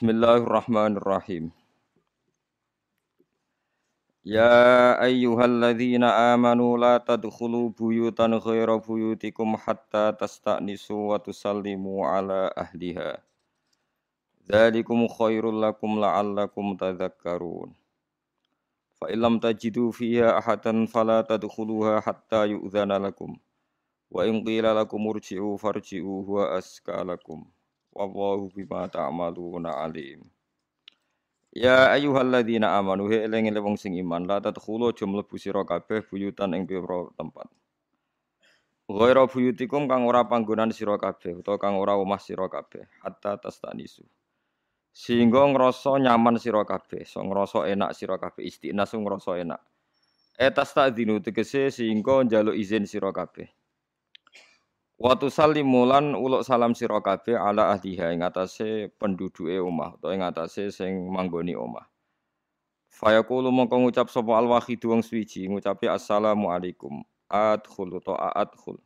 Bismillahirrahmanirrahim. Ya ayyuhalladzina amanu la tadkhulu buyutan ghaira buyutikum hatta tasta'nisu wa tusallimu ala ahliha. Dzalikum khairul lakum la'allakum tadhakkarun. Fa illam tajidu fiha ahadan fala tadkhuluha hatta yu'dzana lakum. Wa in qila lakum urji'u farji'u huwa askalakum. Wallahu bima ta'maluna alim. Ya ayyuhalladzina amanu he eling wong sing iman la tadkhulu aja mlebu sira kabeh buyutan ing pira tempat. Ghaira buyutikum kang ora panggonan sira kabeh utawa kang ora omah sira kabeh hatta tastanisu. Sehingga ngrasa nyaman sira kabeh, so ngrasa enak sira kabeh istiqnas ngrasa enak. Etas tak dinu tegese sehingga njaluk izin sira kabeh. Wa tusallimulan uluk salam sira kabeh ala ahliha ing atase penduduke omah utawa ing atase sing manggoni omah. Fayaqulu mongko ngucap sapa al wahid wong suwiji ngucapi assalamu alaikum. Adkhul utawa adkhul.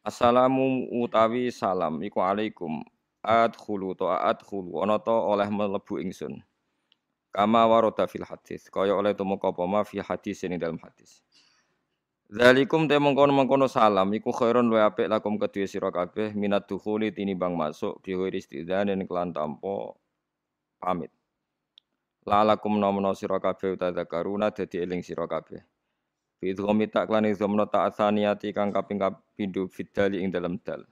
Assalamu utawi salam iku alaikum. Adkhulu utawa adkhul ana ta oleh mlebu ingsun. Kama warada fil hadis kaya oleh tumeka apa ma fi hadis ini dalam hadis. Zalikum te mengkono-mengkono salam iku khairun wa apik lakum kedue sira kabeh minat dukhuli tinimbang masuk bi ghairi istidzanin kelan tanpa pamit. Lalakum nomno sira kabeh utadzakaruna dadi eling sira kabeh. Bi idghami tak lan idghamna ta'atsaniyati kang kaping kapindho fidali ing dalam dal.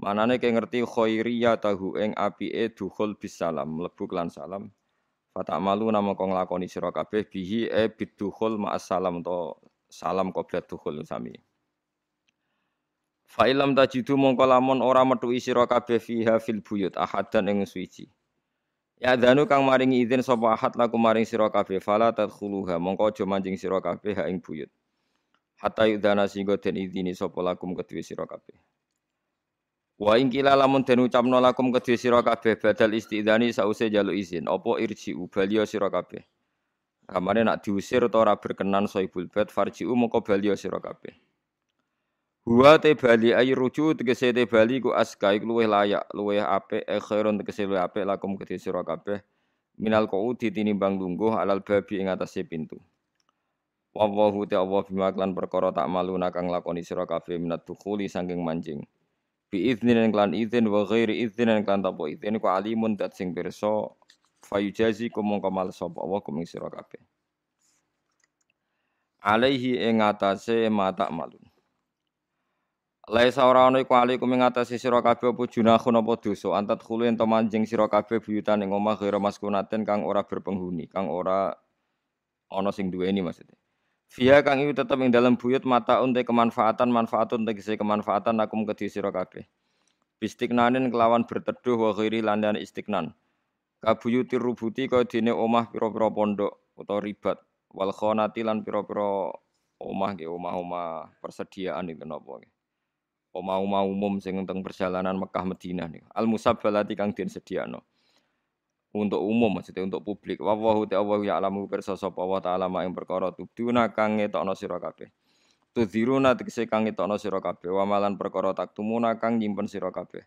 Manane kaya ngerti khairiyah tahu ing apike dukhul bis salam mlebu kelan salam. Fatamalu nama kong lakoni sira kabeh bihi e bidukhul ma'as salam to salam qoblat dukhul sami. Fa ilam tajidu mongko lamun ora metuhi sira kabeh fiha fil buyut ahadan ing suci. Ya danu kang maringi izin sapa ahad laku maring sira kabeh fala tadkhuluha mongko aja manjing sira kabeh ing buyut. Hatta yudana singgo den izini sapa lakum kedue sira kabeh. Wa ing kila lamun den ucapno lakum kedue sira kabeh badal istidani sause jaluk izin apa irji baliya sira kabeh. Kamane nak diusir atau ora berkenan soibul bait farji'u moko bali sira kabeh. Huwa te bali ay ruju tegese te bali ku aska iku layak, luweh apik e khairun tegese luweh apik lakum kedhe sira kabeh. Minal qaudi tinimbang lungguh alal babi ing atase pintu. Wallahu ta Allah bima klan perkara tak malu nakang lakoni sira kabeh minat dukhuli saking manjing. Bi idznin klan izin wa ghairi idznin klan tapo izin ku alimun dat sing pirsa fayujazi kumong kamal sapa Allah kuming sira kabeh. Alaihi ing atase mata malun. Laisa ora ana iku alaikum ing atase sira kabeh apa junahun apa dosa. Antat khulu ento manjing sira kabeh buyutan ing omah ghira maskunaten kang ora berpenghuni kang ora ana sing duweni maksudnya. Via kang iku tetep ing dalam buyut mata unte kemanfaatan manfaatun tegese kemanfaatan akum kedhi sira kabeh. Bistiknanin kelawan berteduh wa ghairi landan istiknan kabuyuti rubuti kaya dene omah pira-pira pondok utawa ribat. Wal khonati lan pira-pira omah nggih omah-omah persediaan itu napa nggih. Omah-omah umum sing teng perjalanan Mekah Madinah nih al musabbalati kang den sediano untuk umum maksudnya untuk publik. Wa wa Allah ya alamu pirsa sapa wa taala mak ing perkara tubduna kang ngetokno sira kabeh. Tudziruna tegese kang ngetokno sira kabeh. Wa malan perkara taktumuna kang nyimpen sira kabeh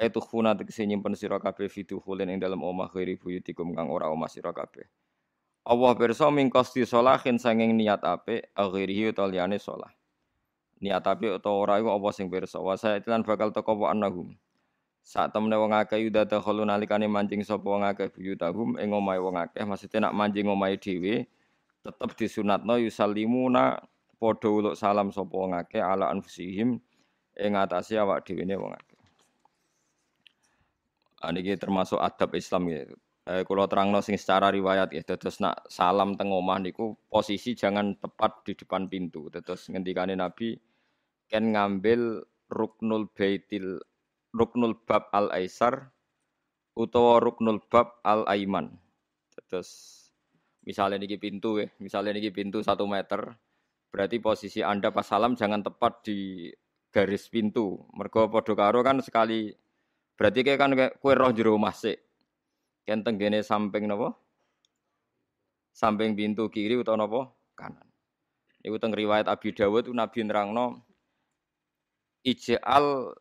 Etukhuna tegese nyimpen sira kabeh fidukhulin ing dalam omah ghairi buyutikum kang ora omah sira kabeh. Allah pirsa mingkosti solahin sanging niat apik aghirihi utawa liyane. Niat apik utawa ora iku apa sing pirsa. Wa sa'ilan bakal teko wa annahum. Saat temene wong akeh yuda dakhalu nalikane mancing sapa wong akeh buyutahum ing omahe wong akeh maksudnya nak mancing omahe dhewe tetep disunatno yusallimuna padha uluk salam sapa wong akeh ala anfusihim ing atase awak dhewe ne wong akeh. Ini termasuk adab Islam ya. Eh, kalau terang sing secara riwayat ya, terus nak salam teng omah niku posisi jangan tepat di depan pintu. Terus ngendikane Nabi kan ngambil ruknul baitil ruknul bab al aisar utawa ruknul bab al aiman. Terus misalnya niki pintu ya, misalnya niki pintu satu meter, berarti posisi anda pas salam jangan tepat di garis pintu. Mergo podo karo kan sekali Berarti kayak kan kue roh jero masih. Kenteng gene samping nopo? Samping pintu kiri atau nopo? Kanan. Iku teng riwayat Abi Dawud Nabi nerangno ij'al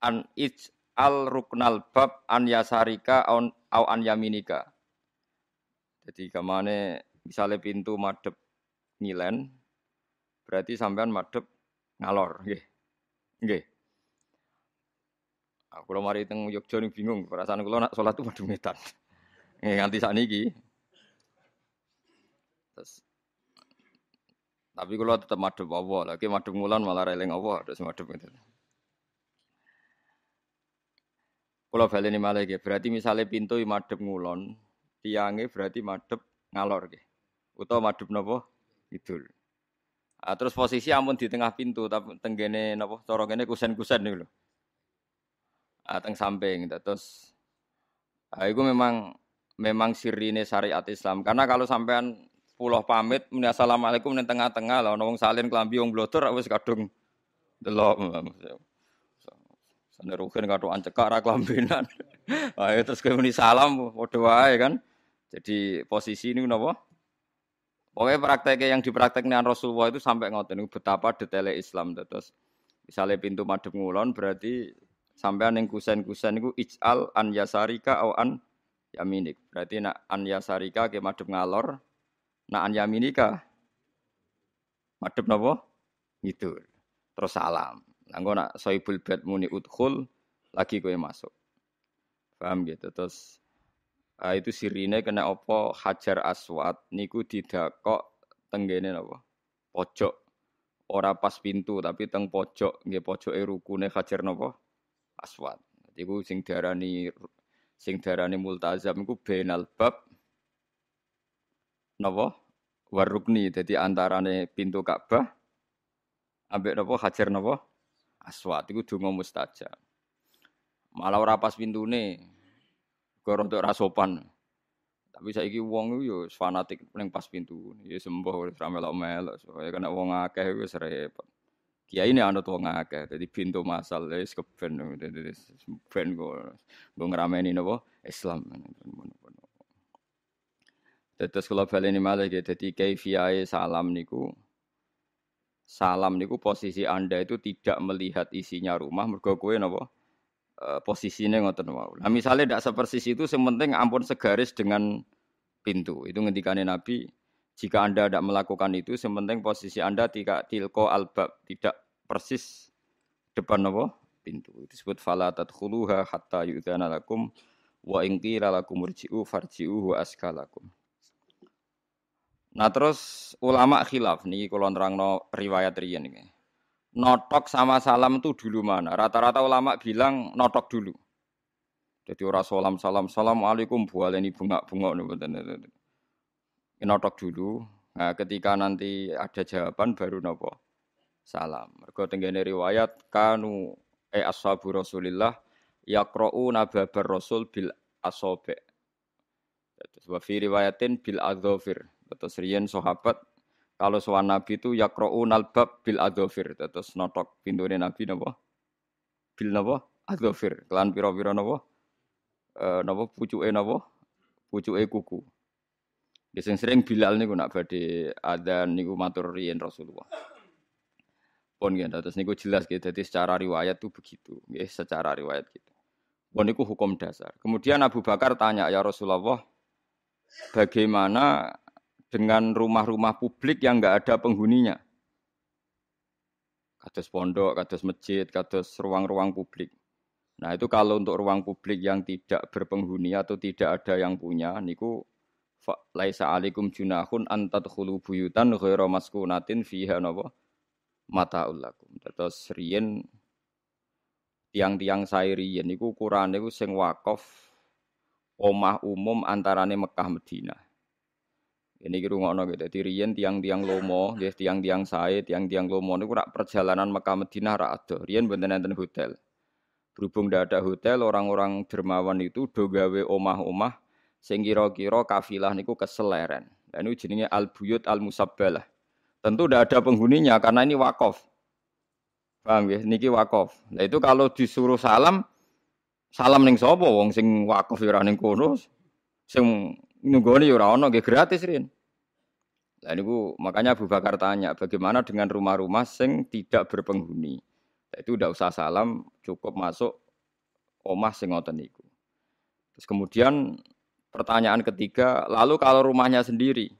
an ij ij'al ruknal bab an yasarika au an yaminika. Jadi ke mana misalnya pintu madep ngilen, berarti sampean madep ngalor, nggih. Nggih. Aku lo mari teng Yogyo ning bingung, perasaan kula nak salat tuh madep ngetan. Nggih nganti sakniki. Terus tapi kalau tetap madep Allah, lagi madep ngulan malah releng Allah, terus gitu. Kalau balik ini malah berarti misalnya pintu madep ngulon, tiangnya berarti madep ngalor gitu. Utau madep nopo idul. Ah, terus posisi amun di tengah pintu, tapi tenggene nopo corongene kusen-kusen nih loh. Ah, teng samping, terus ah, itu memang memang sirine syariat Islam. Karena kalau sampean pulau pamit muni assalamualaikum ning tengah-tengah lah wong salin klambi wong blotor wis kadung delok Sane rugen katokan cekak ra. Ayo terus muni salam padha wae kan. Jadi posisi ini napa? Pokoknya prakteknya yang dipraktekkan Rasulullah itu sampai ngoten betapa detailnya Islam terus misalnya pintu madhep ngulon berarti sampai yang kusen-kusen itu ij'al an yasarika au an yaminik. Berarti nak an yasarika ke madhep ngalor, Nah an yaminika madhep napa? Gitu. Terus salam. Nah nak soibul bed muni udkhul lagi kowe masuk. Paham gitu. Terus uh, itu sirine kena opo hajar aswad niku didakok tenggene napa? Pojok. Ora pas pintu tapi teng pojok nggih pojoke rukune hajar napa? Aswad. Iku sing diarani sing diarani multazam iku benal bab napa? Warukni. Dadi antarane pintu Ka'bah ambek napa? Hajar napa? Aswad. Iku donga mustajab. Malah ora pas pintune. Gorong ora sopan. Tapi saiki wong yo fanatik ning pas pintu ya sembuh wis ra melok-melok. Supaya kena wong akeh wis repot Kiai ini anut wong akeh, jadi pintu masal wis keben, jadi ben go, go ngrameni napa Islam. Terus kalau ini malah jadi kaifiyae salam niku salam niku posisi anda itu tidak melihat isinya rumah mergo kue napa e, posisinya ngoten wau. Nah misalnya tidak sepersis itu sementing ampun segaris dengan pintu. Itu ngendikane Nabi jika anda tidak melakukan itu sementing posisi anda tidak tilko albab tidak persis depan napa pintu. Itu disebut fala tadkhuluha hatta yu'dzana lakum wa in qila lakum irji'u farji'u wa askalakum. Nah terus ulama khilaf nih kalau no riwayat riyen ini. Notok sama salam itu dulu mana? Rata-rata ulama bilang notok dulu. Jadi orang salam salam assalamualaikum ini bunga bunga nih Notok dulu. Nah, ketika nanti ada jawaban baru nopo salam. Mereka tenggene riwayat kanu e ashabu Rasulillah yakro'u nababar Rasul bil asobe. Terus wa fi riwayatin bil adzofir. Terus riyen sahabat kalau sowan Nabi itu yakro'un albab bil adofir. Terus notok pintu Nabi napa? Bil napa? Adofir. Kelan pira-pira napa? E, napa pucuke? Pucuke kuku. Ya sing sering Bilal niku nak badhe adzan niku matur riyen Rasulullah. Pun ya, terus niku jelas gitu. Jadi secara riwayat tuh begitu, ya, secara riwayat gitu. Pun niku hukum dasar. Kemudian Abu Bakar tanya ya Rasulullah, bagaimana dengan rumah-rumah publik yang nggak ada penghuninya. Kados pondok, kados masjid, kados ruang-ruang publik. Nah itu kalau untuk ruang publik yang tidak berpenghuni atau tidak ada yang punya, niku laisa alikum junahun antat khulu buyutan ghaira maskunatin fiha napa mataul lakum. Terus riyen tiang-tiang sairiyen niku ukurane niku sing wakaf omah umum antarane Mekah Madinah. Ini kira ngono gitu. Riyen tiang-tiang lomo, ya tiang-tiang sae, tiang-tiang lomo niku rak perjalanan Mekah Madinah rak ada. Riyen mboten enten hotel. Berhubung tidak ada hotel, orang-orang dermawan itu do gawe omah-omah sing kira-kira kafilah niku keseleren. Dan ini jenenge al-buyut al-musabbalah. Tentu tidak ada penghuninya karena ini wakaf. Paham ya? Niki wakaf. Nah itu kalau disuruh salam, salam ning sapa wong sing wakaf ya ora ning kono. Sing nunggone ya ora ono nggih gratis rin. Lah niku makanya Abu Bakar tanya, bagaimana dengan rumah-rumah sing tidak berpenghuni? Nah, itu udah usah salam, cukup masuk omah sing ngoten niku. Terus kemudian pertanyaan ketiga, lalu kalau rumahnya sendiri,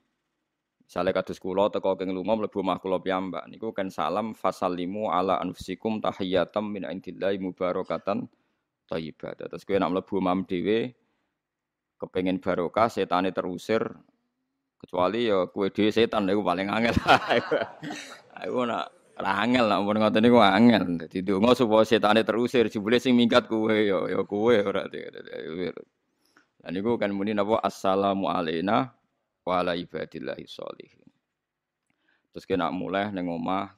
misalnya kados kula teko keng lunga mlebu omah kula piyambak niku kan salam fasallimu ala anfusikum tahiyatam min indillahi mubarakatan thayyibah. Terus kowe nak mlebu omah dhewe kepengen barokah setane terusir kecuali ya kue dhewe setan iku paling angel. Aku nak Ora angel lah mun ngoten niku angel. Dadi donga supaya setane terusir jebule sing minggat kowe ya ya kowe ora. Lah niku kan muni napa assalamu alaina wa ala ibadillahi sholihin. Terus kena mulai ning omah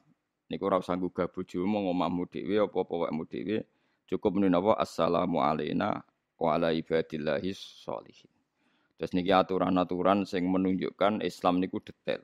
niku ora usah gugah bojomu ngomahmu dhewe apa-apa wekmu dhewe. Cukup muni napa assalamu alaina wa ala ibadillahi sholihin. Terus niki aturan-aturan sing menunjukkan Islam niku detail.